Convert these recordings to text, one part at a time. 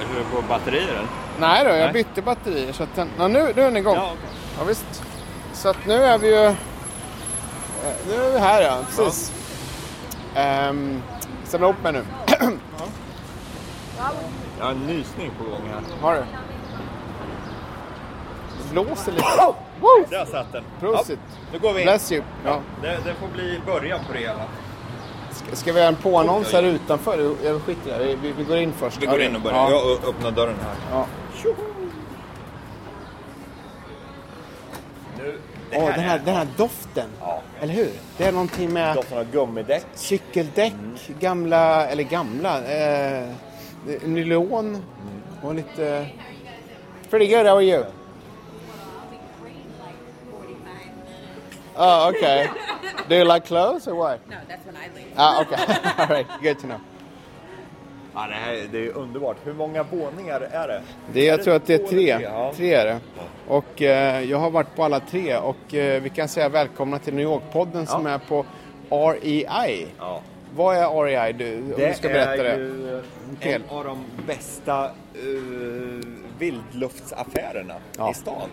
Är du på batterier eller? Nej då, jag Nej. bytte batterier så att den, ja, nu, nu är den igång. Ja, Ja, okej. visst. Så att nu är vi ju... eh, Nu är vi här ja, precis. Um, samla ihop mig nu. Jag har en nysning på gång här. Har du? Det blåser lite. Där satt den. Prosit. Ja, nu går vi in. Bless you. Ja. Det, det får bli början på det hela. Ska, ska vi göra en påannons här utanför? Jag skiter i det. Vi, vi går in först. Vi går in och börjar. Ja. Jag öppnar dörren här. Ja. Nu, det Åh, här den, här, är- den här doften. Ja. Eller hur? Det är någonting med Doften av gummidäck. cykeldäck, gamla, eller gamla, eh, nylon och lite... Pretty good, how are you? Oh, okay. Do you like clothes or what? No, that's when I leave. Ah, okay. All right, good to know. Ja, det, här, det är underbart. Hur många våningar är det? Det, jag tror att det är tre. Ja. Tre är det. Och eh, jag har varit på alla tre och eh, vi kan säga välkomna till New York-podden som Ja. är på REI. Ja. Vad är REI du, om Det du ska berätta är det? ju Fel. en av de bästa uh, vildluftsaffärerna Ja. i stan.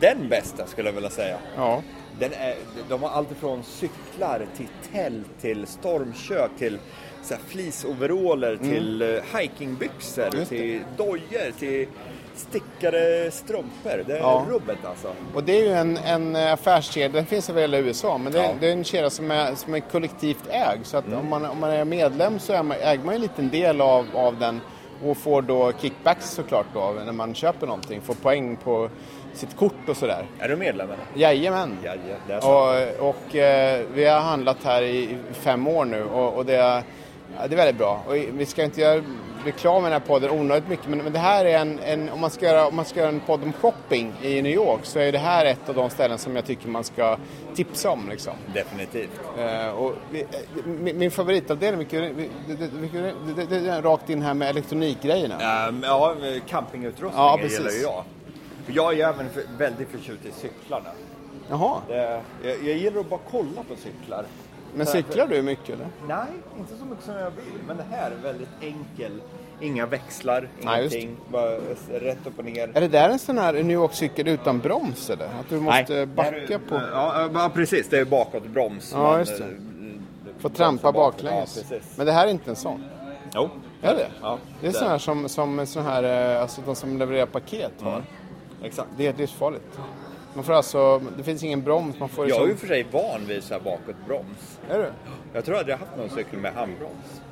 Den bästa skulle jag vilja säga. Ja. Den är, de har allt ifrån cyklar till tält till stormkök till så här fleeceoveraller till uh, hikingbyxor Mm. Till dojor till stickade strumpor. Det är Ja. rubbet alltså. Och det är ju en, en affärskedja, den finns över hela USA, men det, Ja. det är en kedja som är, som är kollektivt ägd. Så att om, man, om man är medlem så är man, äger man ju en liten del av, av den och får då kickbacks såklart då när man köper någonting. Får poäng på sitt kort och sådär. Är du medlem eller? Jajamän. Ja, ja, det är så. Och, och eh, vi har handlat här i fem år nu och, och det, är, ja, det är väldigt bra. Och vi ska inte göra reklam i den här podden onödigt mycket men, men det här är en, en om, man ska göra, om man ska göra en podd om shopping i New York så är det här ett av de ställen som jag tycker man ska tipsa om. Liksom. Definitivt. Eh, och vi, eh, min, min favoritavdelning, det, är rakt in här med elektronikgrejerna. Um, ja, campingutrustning Ja, gillar ju jag. Jag är även väldigt förtjust i cyklarna. Jaha, Det, jag, jag gillar att bara kolla på cyklar. Men cyklar du mycket eller? Nej, inte så mycket som jag vill. Men det här är väldigt enkel. Inga växlar, Nej, ingenting. Bara rätt upp och ner. Är det där en sån här New York-cykel utan broms eller? Att du måste Nej, backa är- på? Ja, precis. Det är bakåtbromс. Ja, just det. eh, Får trampa baklänges. Ja. Men det här är inte en sån. Jo. Är det? Ja, Det är sån här som, som sån här, alltså de som levererar paket har. Mm. Exakt. Det är livsfarligt. Man får alltså, det finns ingen broms, man får Jag är ju liksom... för sig van vid bakåtbroms. Är du? Jag tror att jag haft någon cykel med handbroms.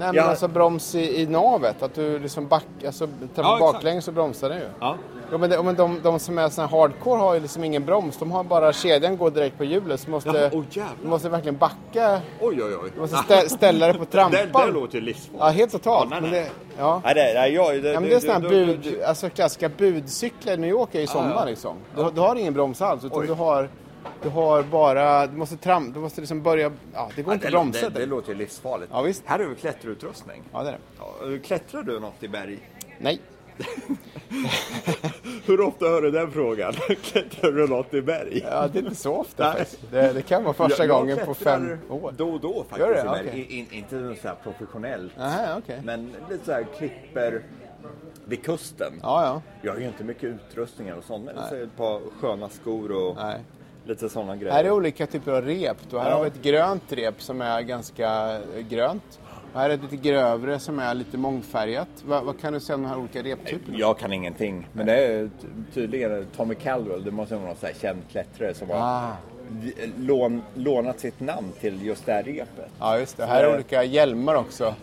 Nej men alltså broms i, i navet, att du liksom back, alltså trampar Ja, baklänges så bromsar den ju. Ja. Ja, men, det, men de, de som är såna hardcore har ju liksom ingen broms, de har bara kedjan går direkt på hjulet så måste, åh, jävlar. du måste verkligen backa, Oj, oj, oj. du måste stä, ställa dig på Det, trampan. det låter ju livsfarligt. Ja, helt totalt. Ja, nej, nej. det, ja. Nej, det, nej, jag, det, Ja, men det är du- bud, alltså klassiska budcyklar i New York är sådana ja. liksom. Du, du har ingen broms alls utan Oj. du har, du har bara, du måste tram, du måste liksom börja, ja det går Ja, inte att bromsa det, det låter ju livsfarligt. Ja, visst. Här har vi klätterutrustning. Ja det är det. Ja, klättrar du något i berg? Nej. Hur ofta hör du den frågan? klättrar du något i berg? Ja det är inte så ofta. Det, det kan vara första Jag- jag gången på klättrar fem år. Då och då faktiskt Gör det? i berg. In, inte så här professionellt. Nähä, okej. Men lite så här klipper vid kusten. Ja, ja. Jag har ju inte mycket utrustningar och sånt. Men så ett par sköna skor och Nej. Lite sådana grejer. Här är olika typer av rep. Då. Här Ja. har vi ett grönt rep som är ganska eh, grönt. Och här är ett lite grövre som är lite mångfärgat. Va, vad kan du säga om de här olika reptyperna? Jag kan ingenting. Men det är ty- tydligen Tommy Caldwell, det måste vara någon så här känd klättrare som har Ah. vi- lån, lånat sitt namn till just det här repet. Ja, just det. Här är det- olika hjälmar också.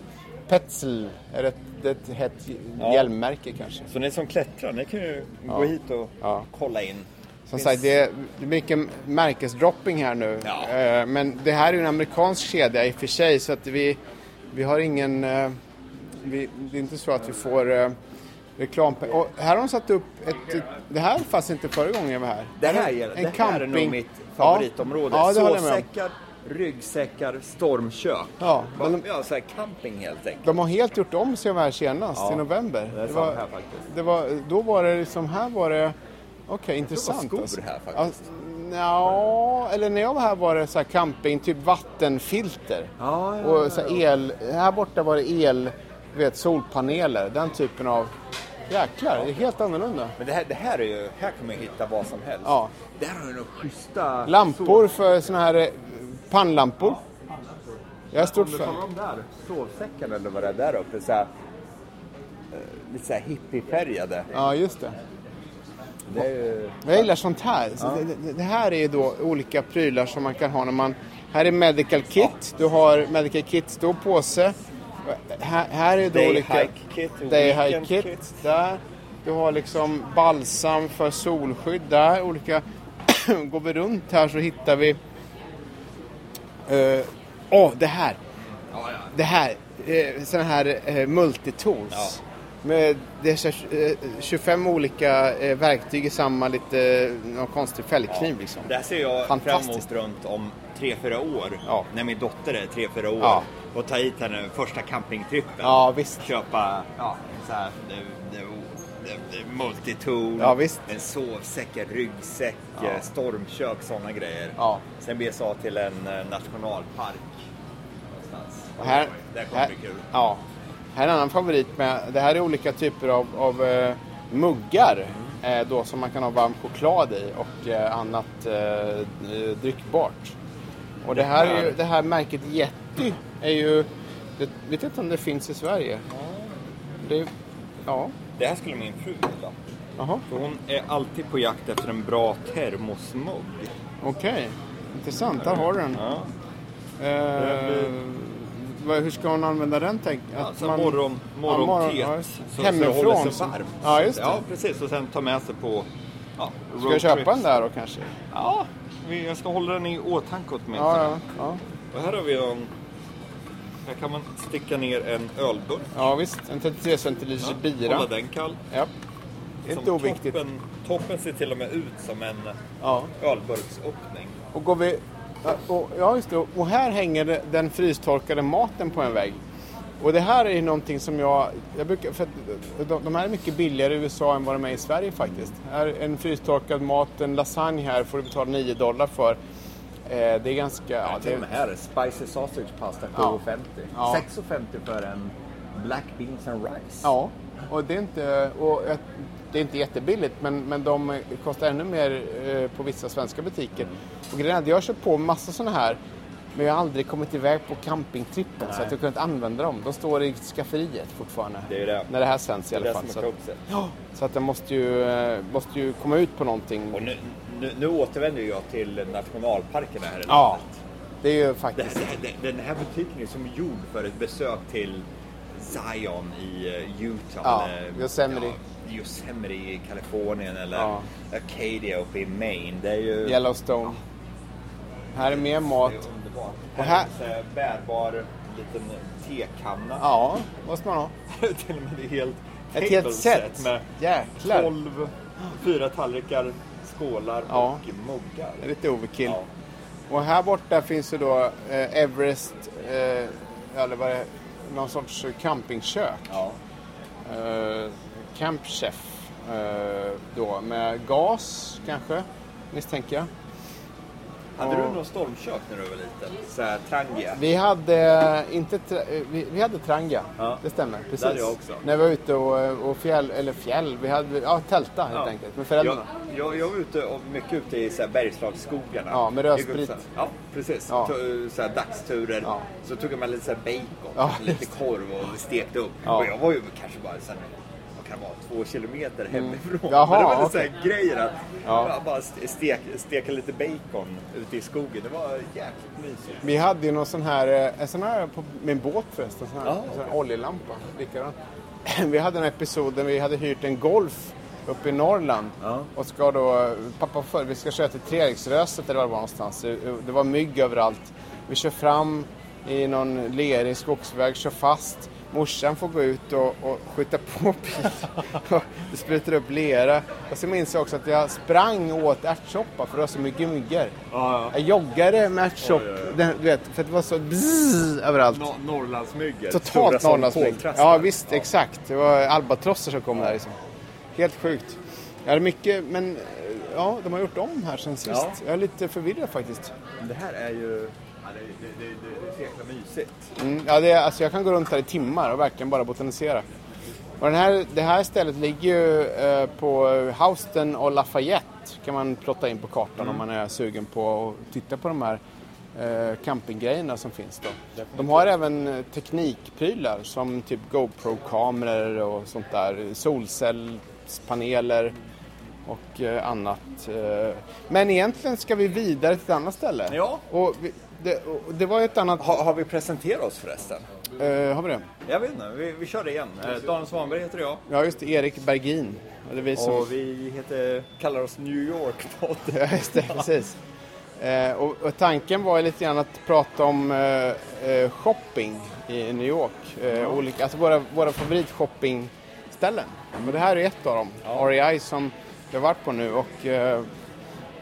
Petzl är ett, ett hett Ja. hjälmmärke kanske. Så ni som klättrar, ni kan ju gå hit och Ja. kolla in. Som sagt, det är, det mycket märkesdropping här nu. Ja. Eh, Men det här är ju en amerikansk kedja i och för sig så att vi, vi har ingen... eh, Vi, det är inte så att vi får eh, reklam. Och här har de satt upp ett... det här fanns inte förra gången jag var här. Det här, är, En det här är nog mitt Ja. favoritområde. Ja, det om. Sovsäckar, ryggsäckar, stormkök. Ja, Bara- men de- ja, så här camping helt enkelt. De har helt gjort om sig var här senast Ja, i november. det är var, här faktiskt. Det var, då var det liksom, här var det Okej, intressant. skor alltså. här faktiskt. Ja, ja, eller när jag var här var det så här camping, typ vattenfilter. Ja, ja, Och så här el, här borta var det el, vet, solpaneler, den typen av... Jäklar, det är helt annorlunda. Men det här, det här är ju, här kan man ju hitta vad som helst. Ja. Där har du några schyssta... Lampor för såna här eh, pannlampor. Jag är Om stort du fan. de där sovsäckarna eller vad det är där uppe, så här, eh, lite så här hippiefärgade. Ja, just det. Det är ju... Jag gillar sånt här. Så det, det, det här är ju då olika prylar som man kan ha när man... Här är medical kit. Du har medical kit, stor påse. Här, här är då Day olika... hike kit, Day hike kit. kit. Där. Du har liksom balsam för solskydd där. Olika... Går vi runt här så hittar vi... Åh, oh, det här! Det här! Eh, såna här eh, multitools. Ja. Med, det är så, här, eh, 25 olika eh, verktyg i samma lite, eh, någon konstig fällkniv liksom. Det här ser jag fram emot runt om tre fyra år. Ja. När min dotter är tre fyra år. Ja. Och ta hit henne första campingtrippen. Ja, visst. Köpa, ja, så här, det, det, det, multitool. Ja, visst. En sovsäck, en ryggsäck, Ja. eh, stormkök, sådana grejer. Ja. Sen besa till en nationalpark. Någonstans. Och här, Det kommer här, bli kul. ja, här är en annan favorit med, det här är olika typer av, av eh, muggar eh, då som man kan ha varm choklad i och eh, annat eh, dryckbart. Och det här, är ju, det här märket Yeti är ju, det, vet inte om det finns i Sverige. Det, ja, Det här skulle min fru gilla. jaha, För hon är alltid på jakt efter en bra termosmugg. okej. Intressant, där har du den. Ja. Eh, hur ska hon använda den? Tänk, Alltså man- morgon, Ja, morgon, ja, just det. så, så Hemifrån, det håller sig så- varmt. Ja, just det. Ja, precis. Och sen ta med sig på ja, Ska jag köpa den där då kanske? Ja, jag ska hålla den i åtanke åtminstone. Ja, ja, ja. Och här har vi en... Här kan man sticka ner en ölburk. ja visst. En 33 centiliters bira. Hålla den kall. Ja. Som inte oviktigt. Toppen, toppen ser till och med ut som en Ja. ölburksöppning. Och går vi... Och, ja, just det. Och här hänger den frystorkade maten på en vägg. Och det här är någonting som jag... jag brukar, för de, de här är mycket billigare i USA än vad de är i Sverige faktiskt. Här, en frystorkad mat, en lasagne här får du betala 9 dollar för. Eh, det är ganska... Ja, Ja, det, till och med här, spicy sausage pasta Ja. 7,50. Ja. 6,50 för en black beans and rice. Ja, och det är inte, och ett- det är inte jättebilligt men, men de kostar ännu mer eh, på vissa svenska butiker. Och grejen är att jag har köpt på massa sådana här men jag har aldrig kommit iväg på campingtrippen så att jag kunnat använda dem. De står i skafferiet fortfarande. Det det. När det här sänds i alla fall. Så ja, så att den måste ju, eh, måste ju komma ut på någonting. Och nu, nu, nu återvänder jag till nationalparkerna här i Ja, landet. det är ju faktiskt... det, det, den här butiken är som gjord för ett besök till Zion i eh, Utah. Ja, eller, Yosemite. Ja, Yosemite i Kalifornien eller Ja. Acadia uppe i Maine. Det är ju... Yellowstone. Här är mer mat. Det är underbart. Och Här, bärbar liten tekanna. Ja, måste man ha. till och med det helt Ett helt set. med Jäklar. 12, fyra tallrikar, skålar Ja. och muggar. Lite overkill. Ja. Och här borta finns ju då eh, Everest, eh, eller vad det är, någon sorts campingkök. Ja. Eh, Camp Chef. Eh, då med gas kanske, misstänker jag. Hade du någon stormkök när du var liten? Så här Trangia? Vi hade inte tra- eh, vi, vi hade Tranga, Ja. det stämmer. Precis. hade jag också. När vi var ute och, och fjäll, eller fjäll, vi hade ja, tälta helt Ja. enkelt med föräldrarna. Jag, jag, jag var ute och mycket ute i så här Bergslagsskogarna. Ja, med rödsprit. Ja, precis. Ja. Så här dagsturer. Ja. Så tog med lite så här bacon, lite korv och stekte upp. Och jag var ju kanske bara så här, kan vara, två kilometer hemifrån. Mm. Jaha, Men det var lite okej. så här grejer att Ja. bara ste- stek, steka lite bacon ute i skogen. Det var jäkligt mysigt. Vi hade ju någon sån här, eh, en sån här på min båt förresten, sån här, Ja, en sån här oljelampa. Likadan. Vi hade en episod där vi hade hyrt en Golf uppe i Norrland. Ja. Och ska då, pappa för, vi ska köra till Treriksröset eller var det var någonstans. Det- Det var mygg överallt. Vi kör fram i någon lerig skogsväg, kör fast. Morsan får gå ut och, och skjuta på bilen. Det sprutar upp lera. Och så minns jag också att jag sprang och åt ärtsoppa för det var så mycket myggor. Ja, Jag joggade med ärtsopp, Oj, oj, oj. den- du vet, för det var så bzzz överallt. No Norrlandsmyggor. Totalt som Norrlandsmygg. koltrastar. Ja visst, exakt. Det var albatrosser som kom där liksom. Helt sjukt. Ja, det är mycket, men ja, de har gjort om här sen sist. Ja. Jag är lite förvirrad faktiskt. Det här är ju... Det, det, det, det är så jäkla mysigt. Mm, ja, det är, alltså jag kan gå runt här i timmar och verkligen bara botanisera. Och den här, det här stället ligger ju eh, på Houston och Lafayette. kan man plotta in på kartan om man är sugen på att titta på de här eh, campinggrejerna som finns då. De har även eh, teknikprylar som typ GoPro-kameror och sånt där. Solcellspaneler och eh, annat. Eh, Men egentligen ska vi vidare till ett annat ställe. Ja. Och vi, det, det var ett annat... Ha, har vi presenterat oss förresten? Eh, har vi det? Jag vet inte, vi, vi kör det igen. Eh, Daniel Svanberg heter jag. Ja, just det. Erik Bergin. Det vi som... Och vi heter, kallar oss New York-podden. Ja, just det. Precis. Eh, och, och tanken var lite grann att prata om eh, eh, shopping i New York. Eh, olika, alltså våra, våra favoritshoppingställen. Och det här är ett av dem. REI som vi har varit på nu. Och,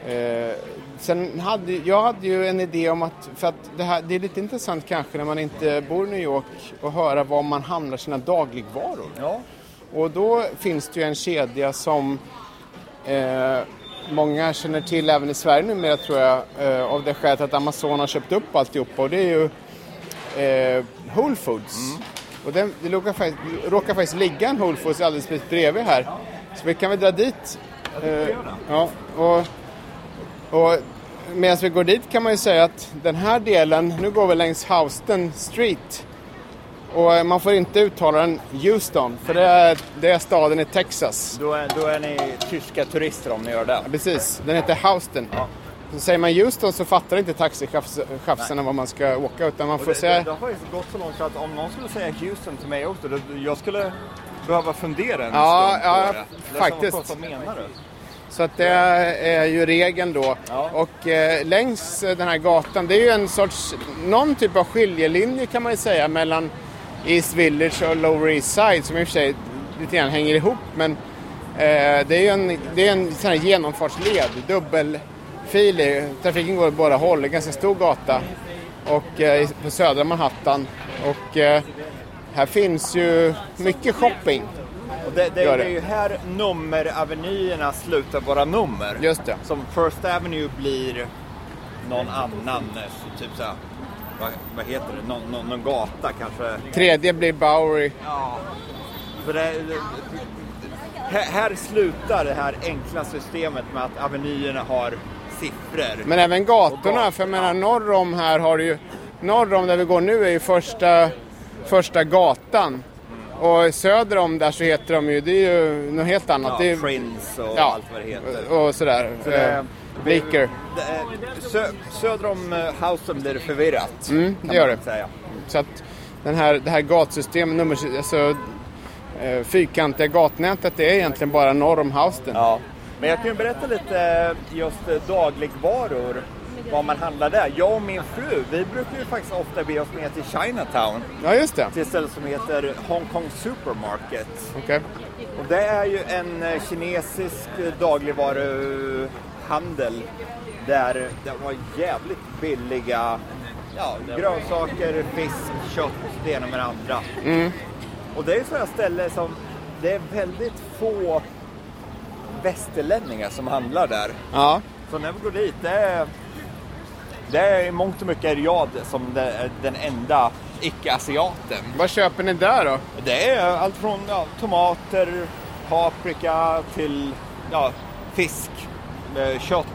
eh, eh, sen hade jag hade ju en idé om att, för att det, här, det är lite intressant kanske när man inte bor i New York och höra var man handlar sina dagligvaror. Ja. Och då finns det ju en kedja som eh, många känner till även i Sverige numera tror jag eh, av det skälet att Amazon har köpt upp alltihopa och det är ju eh, Whole Foods. Och den, det råkar faktiskt, råkar faktiskt ligga en Whole Foods alldeles precis bredvid här. Så vi kan väl dra dit. Eh, ja, och, och medan vi går dit kan man ju säga att den här delen, nu går vi längs Houston Street. Och man får inte uttala den Houston, för det är, det är staden i Texas. Då är, då är ni tyska turister om ni gör det. Ja, precis, den heter Houston. Så säger man Houston så fattar inte taxichaufförerna var man ska åka utan man får det, säga... det, det har ju gått så långt så att om någon skulle säga Houston till mig också, då, jag skulle behöva fundera en Ja, stund ja, på det. det. faktiskt. Vad menar du? Så att det är ju regeln då. Ja. Och eh, längs eh, den här gatan, det är ju en sorts, någon typ av skiljelinje kan man ju säga mellan East Village och Lower East Side som i och för sig lite grann hänger ihop. Men eh, det är ju en, det är en sån här genomfartsled, dubbelfilig. Trafiken går åt båda håll, det är en ganska stor gata. Och eh, på södra Manhattan. Och eh, här finns ju mycket shopping. Det, det, Gör det det. är ju här nummeravenyerna slutar vara nummer. Just det. Som First Avenue blir någon annan, eh, typ såhär, vad, vad heter det, någon, någon, någon gata kanske. Tredje blir Bowery. Ja. För det, här, här slutar det här enkla systemet med att avenyerna har siffror. Men även gatorna, för jag menar norr om här har du ju, norr om där vi går nu är ju första, första gatan. Och söder om där så heter de ju, det är ju något helt annat. ja, det är, Prince och ja, allt vad det heter. och sådär. Så det- Eh, är, sö, söder om eh, Housen blir det förvirrat. Mm, det gör det. Säga. Så att den här, det här gatsystemet, nummer, alltså, eh, fyrkantiga gatnätet, det är egentligen bara norr om Houston. Ja. Men jag kan ju berätta lite just dagligvaror, vad man handlar där. Jag och min fru, vi brukar ju faktiskt ofta be oss ner till Chinatown, Ja, just det. till ett ställe som heter Hong Kong Supermarket. Okej. Och det är ju en eh, kinesisk eh, dagligvaruhandel där det var jävligt billiga ja, grönsaker, fisk, kött, det ena med det andra. Och det är ju sådana ställen som det är väldigt få västerlänningar som handlar där. Ja. Så när vi går dit, det är, det är i mångt och mycket jag som är den enda icke-asiaten. Vad köper ni där då? Det är allt från ja, tomater, paprika till ja, fisk, eh, kött.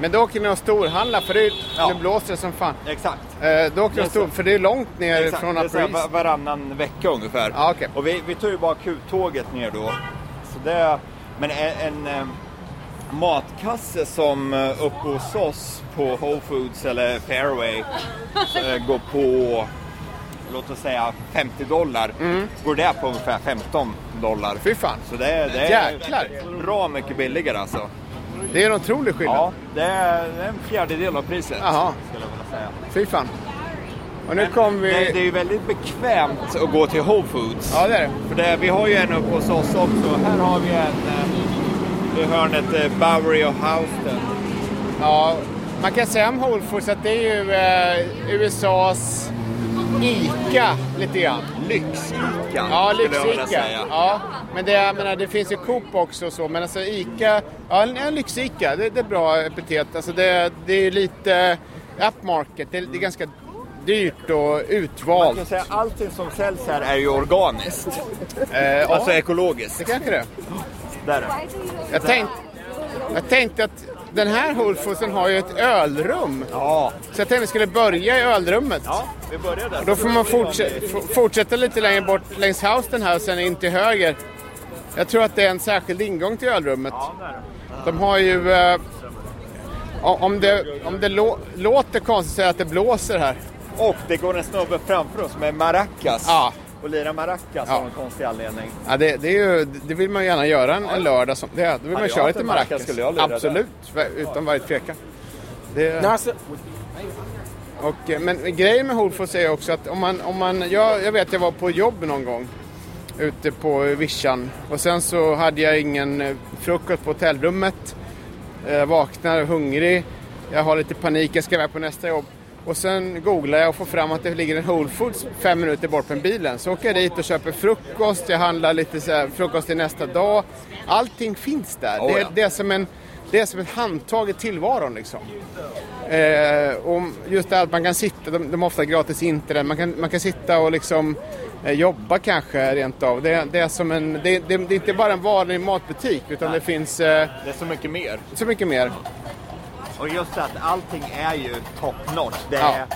Men då åker ni och storhandlar, för det är, Ja. nu blåser det som fan. Exakt. Eh, då åker ni är stor, för det är långt ner Exakt. från är Upper East. va- varannan vecka ungefär. Ja, okej. Och vi, vi tar ju bara Q-tåget ner då. Så det är, men en, en matkasse som eh, uppe hos oss på Whole Foods eller Fairway eh, går på låt oss säga 50 dollar. Går det på ungefär 15 dollar. Mm. Fy fan. Så det är, det är Jäklar. bra mycket billigare alltså. Det är en otrolig skillnad. Ja, det är, en fjärdedel av priset. Jaha. Skulle jag vilja säga. Fy fan. Och nu kom vi... Det, det är ju väldigt bekvämt att gå till Whole Foods. Ja, det är det. För det, vi har ju en uppe hos oss också. Här har vi en eh, i hörnet eh, Bowery och Houston. Ja, man kan säga om Whole Foods att det är ju eh, USAs ICA lite grann. lyx-Ica. Ja, lyx-Ica. Ja, men det, jag menar, det finns ju Coop också och så, men alltså Ica, ja en, en lyx-Ica, det, det är bra epitet. Alltså det, det är lite upmarket, det, det är ganska dyrt och Man utvalt. kan säga allting som säljs här är ju organiskt. Eh, Alltså ja, ekologiskt. det kanske det. Där är det. Jag tänkte, jag tänkte att den här Whole Foodsen har ju ett ölrum. Ja. Så jag tänkte att vi skulle börja i ölrummet. ja, vi börjar där. Då får man fortsätta, fortsätta lite längre bort längs housen här och sen in till höger. Jag tror att det är en särskild ingång till ölrummet. Är det. De har ju... Eh, om det, om det lå, låter konstigt att säga att det blåser här. Och det går en snubbe framför oss med maracas. Ja. Och lirar maracas Ja. av någon konstig anledning. Ja, det, det, är ju, det vill man ju gärna göra en, en lördag. Som, det, då vill man köra lite maracas skulle jag lira Absolut, utan varje tvekan. Det, och, eh, men grejen med Whole Foods är också att om man, om man jag, jag vet jag var på jobb någon gång ute på vischan och sen så hade jag ingen eh, frukost på hotellrummet. Jag vaknar hungrig, jag har lite panik, jag ska iväg på nästa jobb. Och sen googlar jag och får fram att det ligger en Whole Foods fem minuter bort med bilen. Så åker jag dit och köper frukost, jag handlar lite så här, frukost till nästa dag. Allting finns där. Oh, det, är, ja. det, är som en, det är som ett handtag i tillvaron liksom. Eh, och just det att man kan sitta, de, de har ofta gratis internet, man kan, man kan sitta och liksom eh, jobba kanske rent av. Det, det är som en, det, det, det är inte bara en vanlig matbutik utan det finns eh, Det är så mycket mer. så mycket mer. Och just att allting är ju top notch. Det Ja. är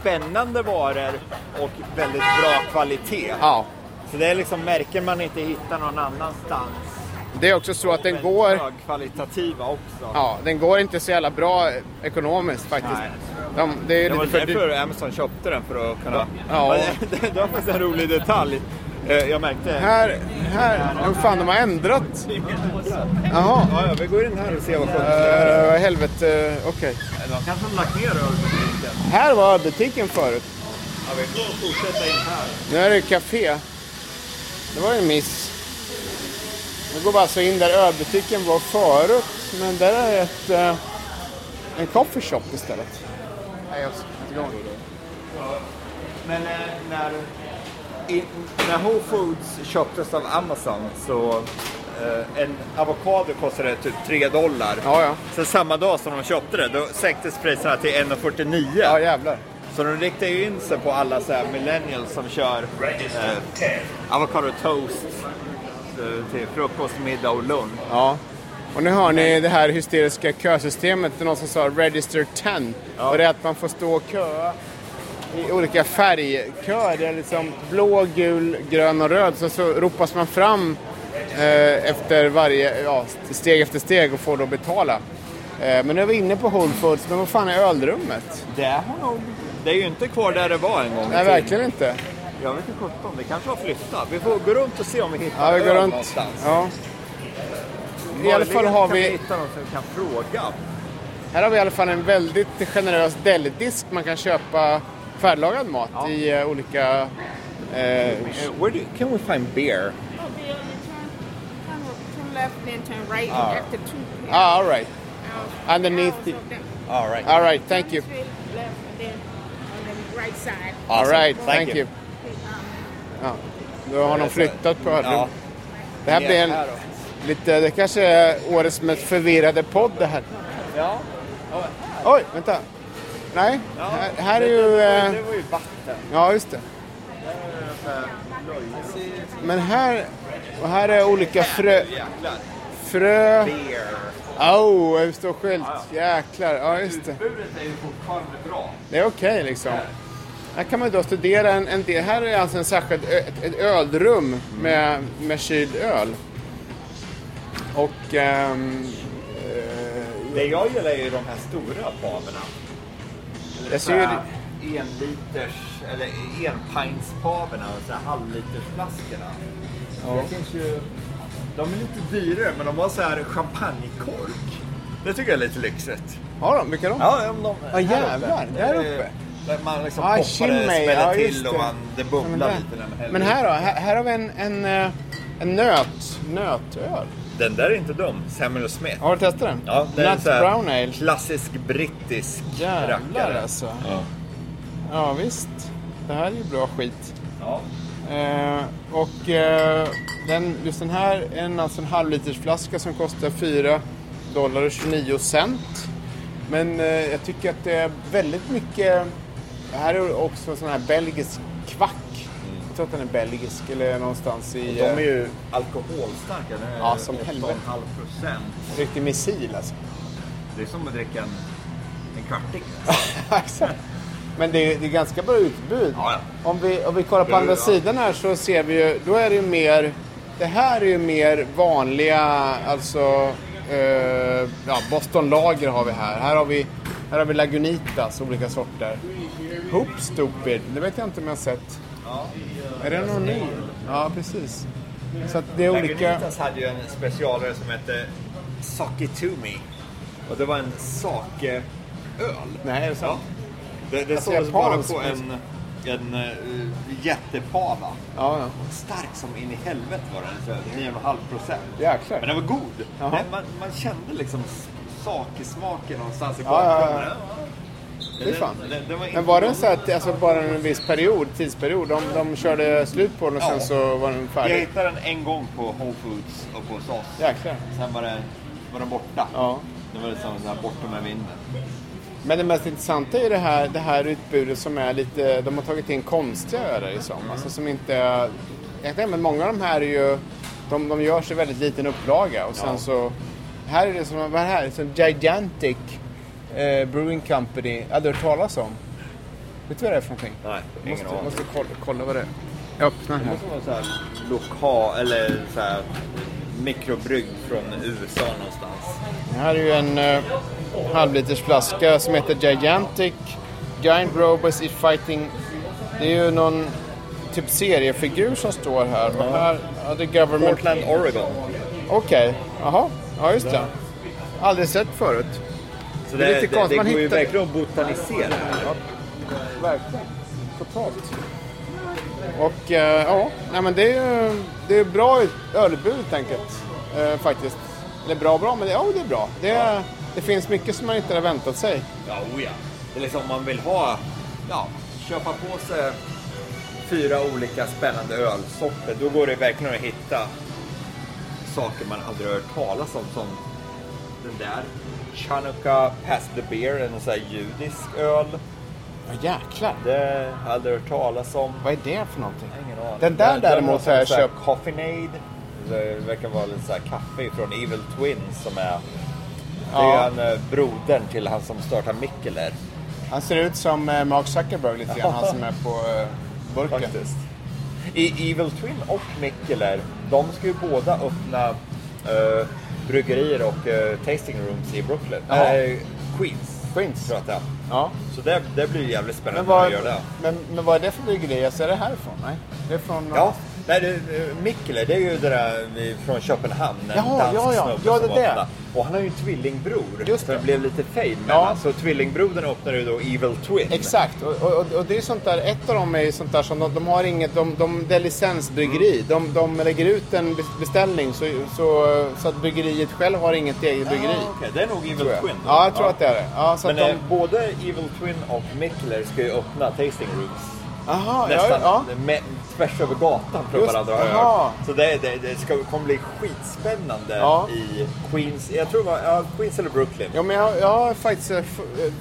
spännande varor och väldigt bra kvalitet. Ja. Så det är liksom märken man inte hittar någon annanstans. Det är också så att den går, högkvalitativa också. ja, den går inte så jävla bra ekonomiskt faktiskt. Nej. De, det är Det var för därför Amazon köpte den för att kunna... Ja. Det, det var faktiskt en rolig detalj. Eh, Jag märkte... Här, här, oh fan de har ändrat. Jaha. Ja, ja, vi går in här och ser vad skönt det är. Uh, helvete, okej. De kanske har lagt ner ölbutiken. Här var butiken förut. Ja, vi får fortsätta in här. Nu är det café. Det var en miss. Nu går vi alltså in där ölbutiken var förut. Men där är ett, eh, en coffee shop istället. Nej, jag sätter igång. Men eh, när, i, när Whole Foods köptes av Amazon så eh, en avokado kostade typ 3 dollar. Ja, ja. Sen samma dag som de köpte det, då sänktes priserna till 1,49. Ja, jävlar. Så de riktar ju in sig på alla så här millennials som kör eh, avocado toast eh, till frukost, middag och lunch. Ja. Och nu har ni det här hysteriska kösystemet. Det är någon som sa register 10. Och det är att man får stå och köa i olika färgköer. Det är liksom blå, gul, grön och röd. Så, så ropas man fram eh, efter varje, ja, steg efter steg och får då betala. Eh, men nu är vi inne på Whole Foods. Men vad fan är ölrummet? Det har nog... Det är ju inte kvar där det var en gång Nej, verkligen inte. Jag vet inte sjutton, det kanske har flyttat. Vi får gå runt och se om vi hittar Ja, vi går öl runt. någonstans. Ja. I alla fall har vi vi, hitta någon som vi kan fråga. här har vi i alla fall en väldigt generös delidisk. Man kan köpa färdiglagad mat Ja. i eh, olika... Eh, Uh, where do, can we find beer? Oh, then turn, left, then turn right Ah. after two. ah, all right. Now, Underneath the- All right. All right, thank you. left, and then on the right side. All right, Thank thank you. you. Ja. Då har de flyttat på. Ja. Det här blir en, lite, det kanske är årets mest förvirrade podd det här. Ja. Oj, vänta. Nej, ja. här, här är ju... Det, det, var, eh, det var ju vatten. Ja, just det. Men här, och här är olika frö... Frö... Beer. Oh, det står skylt. Jäklar, ja just det. Utbudet är ju fortfarande bra. Det är okej liksom. Här kan man då studera en, en del. Här är alltså en särskild ett, ett ölrum med, med kyld öl. Och... eh, Det jag gillar är ju de här stora paverna. Jag ser ju- En liters eller enpintspaverna här halvlitersflaskorna. Det finns ju... De är lite dyrare men de har så här champagnekork. Det tycker jag är lite lyxigt. har de? Vilka de? Ja, om de, Ja, jävlar, där Eh, uppe. Där man liksom Ah, poppar det, ja, till och man, det bubblar Men, där. lite när man häller Men här då? Här, här har vi en, en, eh, en nöt, nötöl. Den där är inte dum. Samuel Smith. Har du testat den? Ja, det är en Nut här brown ale. klassisk brittisk Jävlar rackare. alltså. Ja. Ja visst. Det här är ju bra skit. Ja. Eh, och eh, den, just den här är en, alltså en halvlitersflaska som kostar 4 dollar och 29 cent. Men eh, jag tycker att det är väldigt mycket... Det här är också sån här belgisk tror att den är belgisk eller någonstans i... De är eh, ju alkoholstarka. Den är Ja, som 8,5 helvete. procent. Riktig missil alltså. Det är som att dricka en, en kvarting. Exakt. Men det är, det är ganska bra utbud. Ja, ja. Om, vi, om vi kollar på andra ja. sidan här så ser vi ju, då är det ju mer, det här är ju mer vanliga, alltså, eh, ja, Boston Lager har vi här. Här har vi, här har vi Lagunitas, olika sorter. Hoop Stupid, det vet jag inte om jag har sett. Ja. Är det någon ny? Ja, precis. Så att det är olika... Lagunitas hade ju en specialare som hette Sake to me. Och det var en sake-öl. Nej, är det sant? Det, det Alltså, såldes bara på en, en uh, jättepava. Ja, ja. Stark som in i helvete var den. så 9,5 procent. Jäklar. Men den var god. Den, man, man kände liksom sakesmaken någonstans i Ja, ja, ja. Fy fan. Den, den, den Men var det så att alltså bara en viss period, tidsperiod, de, de körde slut på den och sen Ja. så var den Jag färdig? hittade den en gång på Whole Foods och på SOS. Jäklar. Sen var, det, var den borta. Ja. Det var liksom så här borta med vinden. Men det mest intressanta är det här, det här utbudet som är lite, de har tagit in konstiga öler i som, alltså som inte jag men många av de här är ju, de, de görs i väldigt liten upplaga och sen Ja. så, här är det som, vad är det här? Som Gigantic eh, Brewing Company, aldrig hört talas om. Vet du vad det är för någonting? Nej, ingen Måste, aning. måste kolla, kolla vad det är. Jag öppnar Det här. måste vara så här lokal, eller så här mikrobrygg från USA någonstans. Det här är ju en uh, halvliters flaska som heter Gigantic Giant Robots is fighting. Det är ju någon typ seriefigur som står här. Och här ja, the government... Portland, Oregon. Okej, jaha. Ja, just det. Aldrig sett förut. Så Det det, är lite det, det, man går ju verkligen att botanisera här. Verkligen. Totalt. Och eh, ja, nej, men det är ju det är bra ölutbud helt enkelt. Eh, faktiskt. Eller bra bra, men det, ja, det är bra. Det, är, det finns mycket som man inte hade väntat sig. Ja, oh ja. Det är liksom om man vill ha, ja, köpa på sig fyra olika spännande ölsorter. Då går det verkligen att hitta saker man aldrig hört talas om. Som den där. Chanukka Pass the Beer, en sån här judisk öl. Ja, jäklar. Det har jag hört talas om. Vad är det för någonting? Ingen aning. Den där däremot har jag köpt. Coffeenade. Det verkar vara lite så här kaffe från Evil Twins som är... Det är Ja. han, eh, brodern till han som startar Mikkeler. Han ser ut som eh, Mark Zuckerberg lite grann, han som är på eh, burken. Faktiskt. I Evil Twin och Mikkeler, de ska ju båda öppna eh, bryggerier och eh, tasting rooms i Brooklyn. Jaha. Nej, Queens. Queens. Tror jag att. Ja. Så det, det blir jävligt Men spännande vad, att göra det. men, men vad är det för bryggeri? Alltså, är det härifrån? Nej, det är från... Ja, nej, det, eh, Mikkeler, det är ju det där från Köpenhamn. En Jaha, dansk ja, ja. snubbe Ja, som det är det. öppnade. Och han har ju en tvillingbror. Just det. det blev lite fame Ja. mellan. Så tvillingbrodern öppnade ju då Evil Twin. Exakt, och, och, och det är sånt där, ett av dem är ju sånt där som de, de har inget, de, de, det är licensbryggeri. De, de lägger ut en be- beställning så, så, så att bryggeriet själv har inget eget bryggeri. Ja, okej. Det är nog Evil. Twin. då. Ja, jag tror att det är det. Ja, så Men att de, både Evil Twin och Mikkeler ska ju öppna tasting rooms. Aha, ja, Nästan ja. med, tvärs över gatan från Just, varandra jag aha. Så det, det, det ska, kommer bli skitspännande Ja. i Queens. Jag tror var ja, Queens eller Brooklyn. Ja, men jag, jag har faktiskt, eh, f- eh,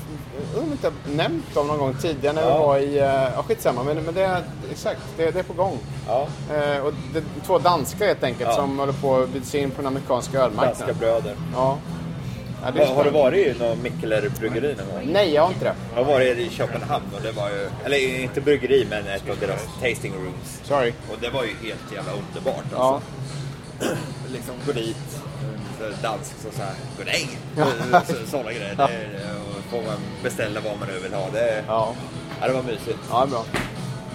jag inte jag nämnt dem någon gång tidigare när vi Ja. var i, eh, ja skitsamma, men, men det är exakt, det, det är på gång. Ja. Eh, och det två danskar helt enkelt Ja. som håller på att sig in på den amerikanska Danska ölmarknaden. bröder. Ja. Ja det är Har, har du varit i någon Mikkeler-bryggeri någon gång? Nej, jag har inte det. Jag har varit i Köpenhamn och det var ju, eller inte bryggeri men ett av deras tasting rooms. Sorry. Och det var ju helt jävla underbart Ja. alltså. liksom gå dit, dansk så såhär, goddag! Så- Sådana grejer. Det, och får man beställa vad man nu vill ha. Det, Ja. ja, det var mysigt. Ja, bra.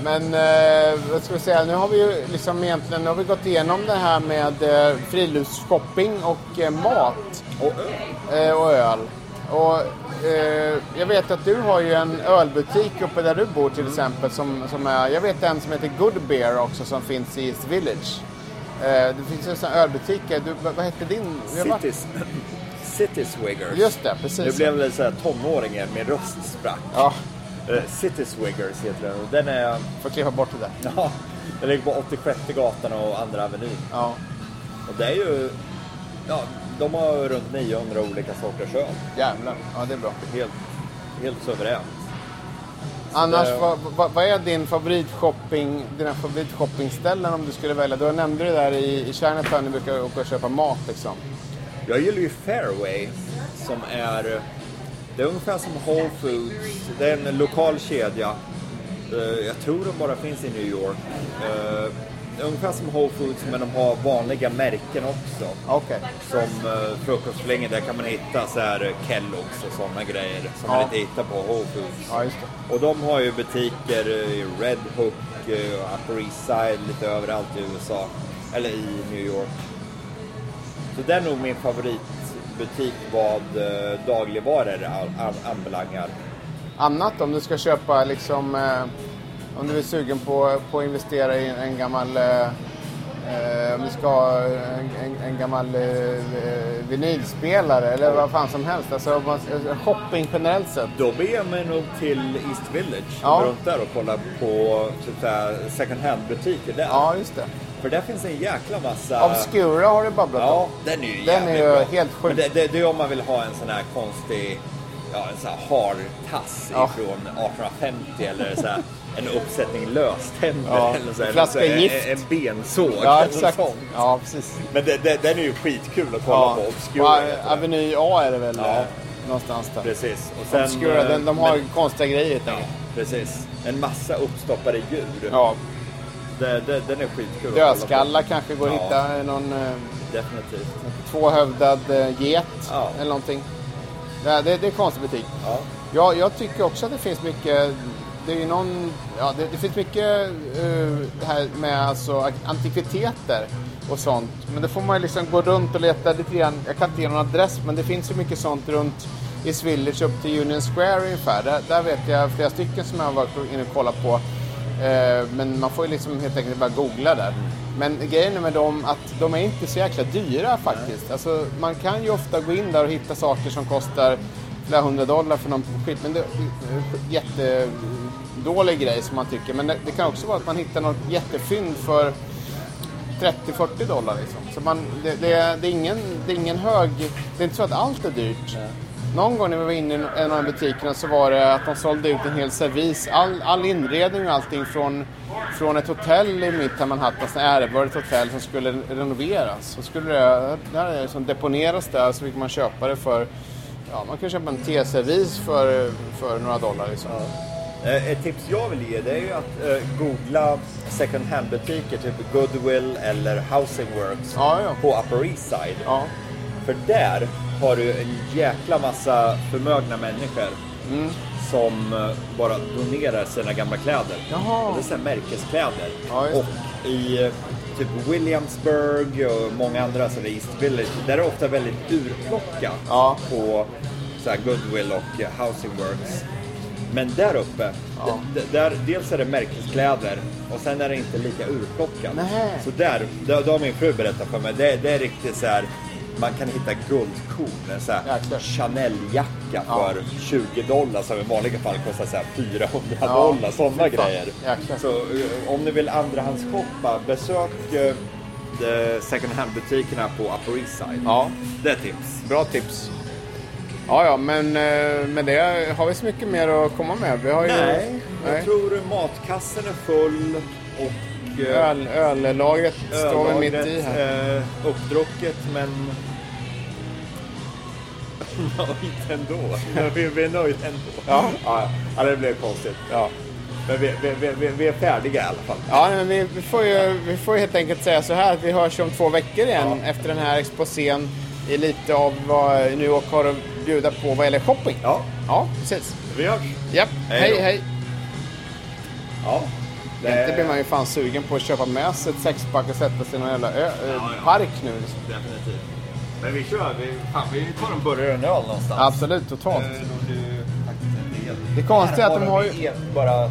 Men eh, vad ska vi säga, nu har vi ju liksom egentligen nu har vi gått igenom det här med eh, friluftsshopping och eh, mat Och öl. eh, och öl. Och eh, jag vet att du har ju en ölbutik uppe där du bor till exempel som, som är, jag vet en som heter Good Beer också som finns i East Village. Eh, det finns ju en sån här ölbutik, du, vad, hette din? Cities. City Swiggers. Just det, precis. Nu blev det så här tonåringen, min röst sprack. Ja, Uh, City Swiggers heter den. Och Den är... får klippa bort det där. Ja, Den ligger på 86 gatan och andra avenyn. Ja. Och det är ju, ja, de har runt 900 olika sorters öl. Jävlar. Ja, det är bra. Helt, helt suveränt. Annars, det- vad, vad, vad är din favoritshopping, dina favoritshoppingställen om du skulle välja? Du nämnde det där i, i Chinatown, du brukar åka och köpa mat liksom. Jag gillar ju Fairway som är, det är ungefär som Whole Foods. Det är en lokal kedja. Eh, Jag tror de bara finns i New York. Eh, ungefär som Whole Foods men de har vanliga märken också. Okej. Som uh, frukostflingor, där kan man hitta så här Kellogg's och sådana grejer som man Ja. inte hittar på Whole Foods. Ja, just det. Och de har ju butiker i Red Hook, eh, Upper East Side, lite överallt i USA. Eller i New York. Så det är nog min favoritbutik vad eh, dagligvaror an- an- anbelangar. Annat om du ska köpa liksom, eh, om du är sugen på, på att investera i en gammal, eh, eh, om du ska ha en, en, en gammal eh, eh, vinylspelare eller vad fan som helst. Alltså man- eh, shopping generellt sett. Då beger mig nog till East Village Ja. runt där och kollar på typ second hand-butiker där. Ja, just det. För där finns en jäkla massa... Obscura har du babblat om. Ja, den är ju Den är ju bra. helt sjuk. Men det, det, det är om man vill ha en sån här konstig, ja en sån här hartass Ja. ifrån 1850 eller så här, en uppsättning löständer Ja, eller så här, en flaska eller så här, gift. En, en bensåg Ja, exakt. Ja, precis. Men det, det, den är ju skitkul att kolla Ja. på. Obscura. Aveny A är det väl Ja. eh, någonstans där. Precis. Och sen, Obscura, eh, den, de har men- konstiga grejer Ja, precis. En massa uppstoppade djur. Ja, Det, det, den är skitkul dödskallar kanske går att Ja. hitta. Någon eh, på. Definitivt. tvåhövdad get Ja. eller någonting. Det, det, det är en konstig butik. Ja. Ja, jag tycker också att det finns mycket det är någon, ja, det, det finns mycket uh, det här med alltså, antikviteter och sånt. Men det får man ju liksom gå runt och leta lite grann. Jag kan inte ge någon adress, men det finns ju mycket sånt runt East Village upp till Union Square ungefär. Där, där vet jag flera stycken som jag har varit inne och kollat på. Uh, men man får ju liksom helt enkelt bara googla där. Men grejen med dem att de är inte så jäkla dyra faktiskt. Alltså, man kan ju ofta gå in där och hitta saker som kostar flera hundra dollar för någon skit. Men det eh, är jättedålig grej som man tycker. Men det, det kan också vara att man hittar något jättefynd för 30-40 dollar liksom. Så man, det, det, är, det, är ingen, det är ingen hög... Det är inte så att allt är dyrt. Någon gång när vi var inne i en av butikerna så var det att de sålde ut en hel servis. All, all inredning och allting från, från ett hotell i Midtown Manhattan, ett ärevördigt hotell som skulle renoveras. Så skulle det, det här liksom deponeras där så fick man köpa det för... Ja, man kan köpa en teservis för, för några dollar liksom. Ett tips jag vill ge det är ju att eh, googla second hand-butiker, typ Goodwill eller Housing Works Ja, ja. på Upper East Side. Ja, För där har du en jäkla massa förmögna människor Mm. som eh, bara donerar sina gamla kläder. Jaha. Och det är märkeskläder. Och i eh, typ Williamsburg och många andra så East Village, där är det ofta väldigt urplockat på så Goodwill och eh, Housing Works. Men där uppe, Ja. där, dels är det märkeskläder och sen är det inte lika urplockat. Så där, då har min fru berättat för mig, det, det är riktigt så här. Man kan hitta guldkorn, en så här. Chanel-jacka Ja. för 20 dollar som i vanliga fall kostar så här 400 Ja, dollar, sådana grejer. Jäklar. Så eh, om ni vill andrahandsshoppa, besök eh, second hand-butikerna på Upper East Side. Ja. Det är tips. Bra tips. Ja, ja, men eh, med det har vi så mycket mer att komma med. Vi har ju... Nej, jag nej. tror matkassen är full och eh, Öl, öllagret står vi mitt i här. eh, uppdrucket men nöjt ändå. vi, vi är nöjda ändå. Ja. ja. Ja, det blev konstigt. Ja. Men vi, vi, vi, vi, är färdiga i alla fall. Ja, men vi, vi, får ju, vi får helt enkelt säga så här att vi hörs om två veckor igen efter den här exposén i lite av vad New York har bjuda på vad gäller shopping. Ja, Ja, precis. vi hörs. Japp, Hej hej. Ja. Det blir man ju fan sugen på att köpa med sig ett sexpack och sätta sig i någon jävla ö, ö, ja. park nu. Liksom. Definitivt. Men vi kör. Vi, fan, vi tar en burgare och en öl någonstans. Absolut, totalt. Eh, det en del. Det konstiga är att de har ju... en bara...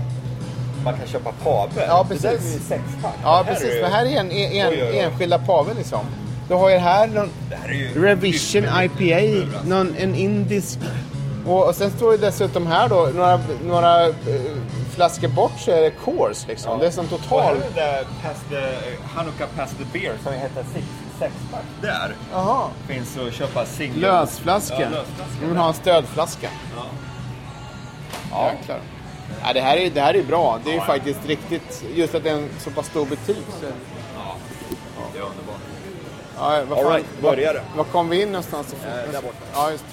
Man kan köpa paver. Ja, Det där är ju precis. sexpack. Ja, Det precis. För här är en, en, Oj, oj, oj. enskilda pave liksom. Du har ju här någon ju Revision IPA, någon, en indisk. Och, och sen står det dessutom här då några, några eh, flaska bort så är det Coors liksom. Det är som Och här total... är det past the, Hanukkah Past the Beer som heter six, sexpack. Där Jaha. finns att köpa singel. Lösflaska. Ja, lösflaska. Vi vill ha en stödflaska. Ja. Ja. Jäklar. Ja, det, här är, det här är bra. Det är ju faktiskt riktigt, just att det är en så pass stor butik. Ja, All right, börjar det. Var kom vi in någonstans? Eh, där borta. Ja, just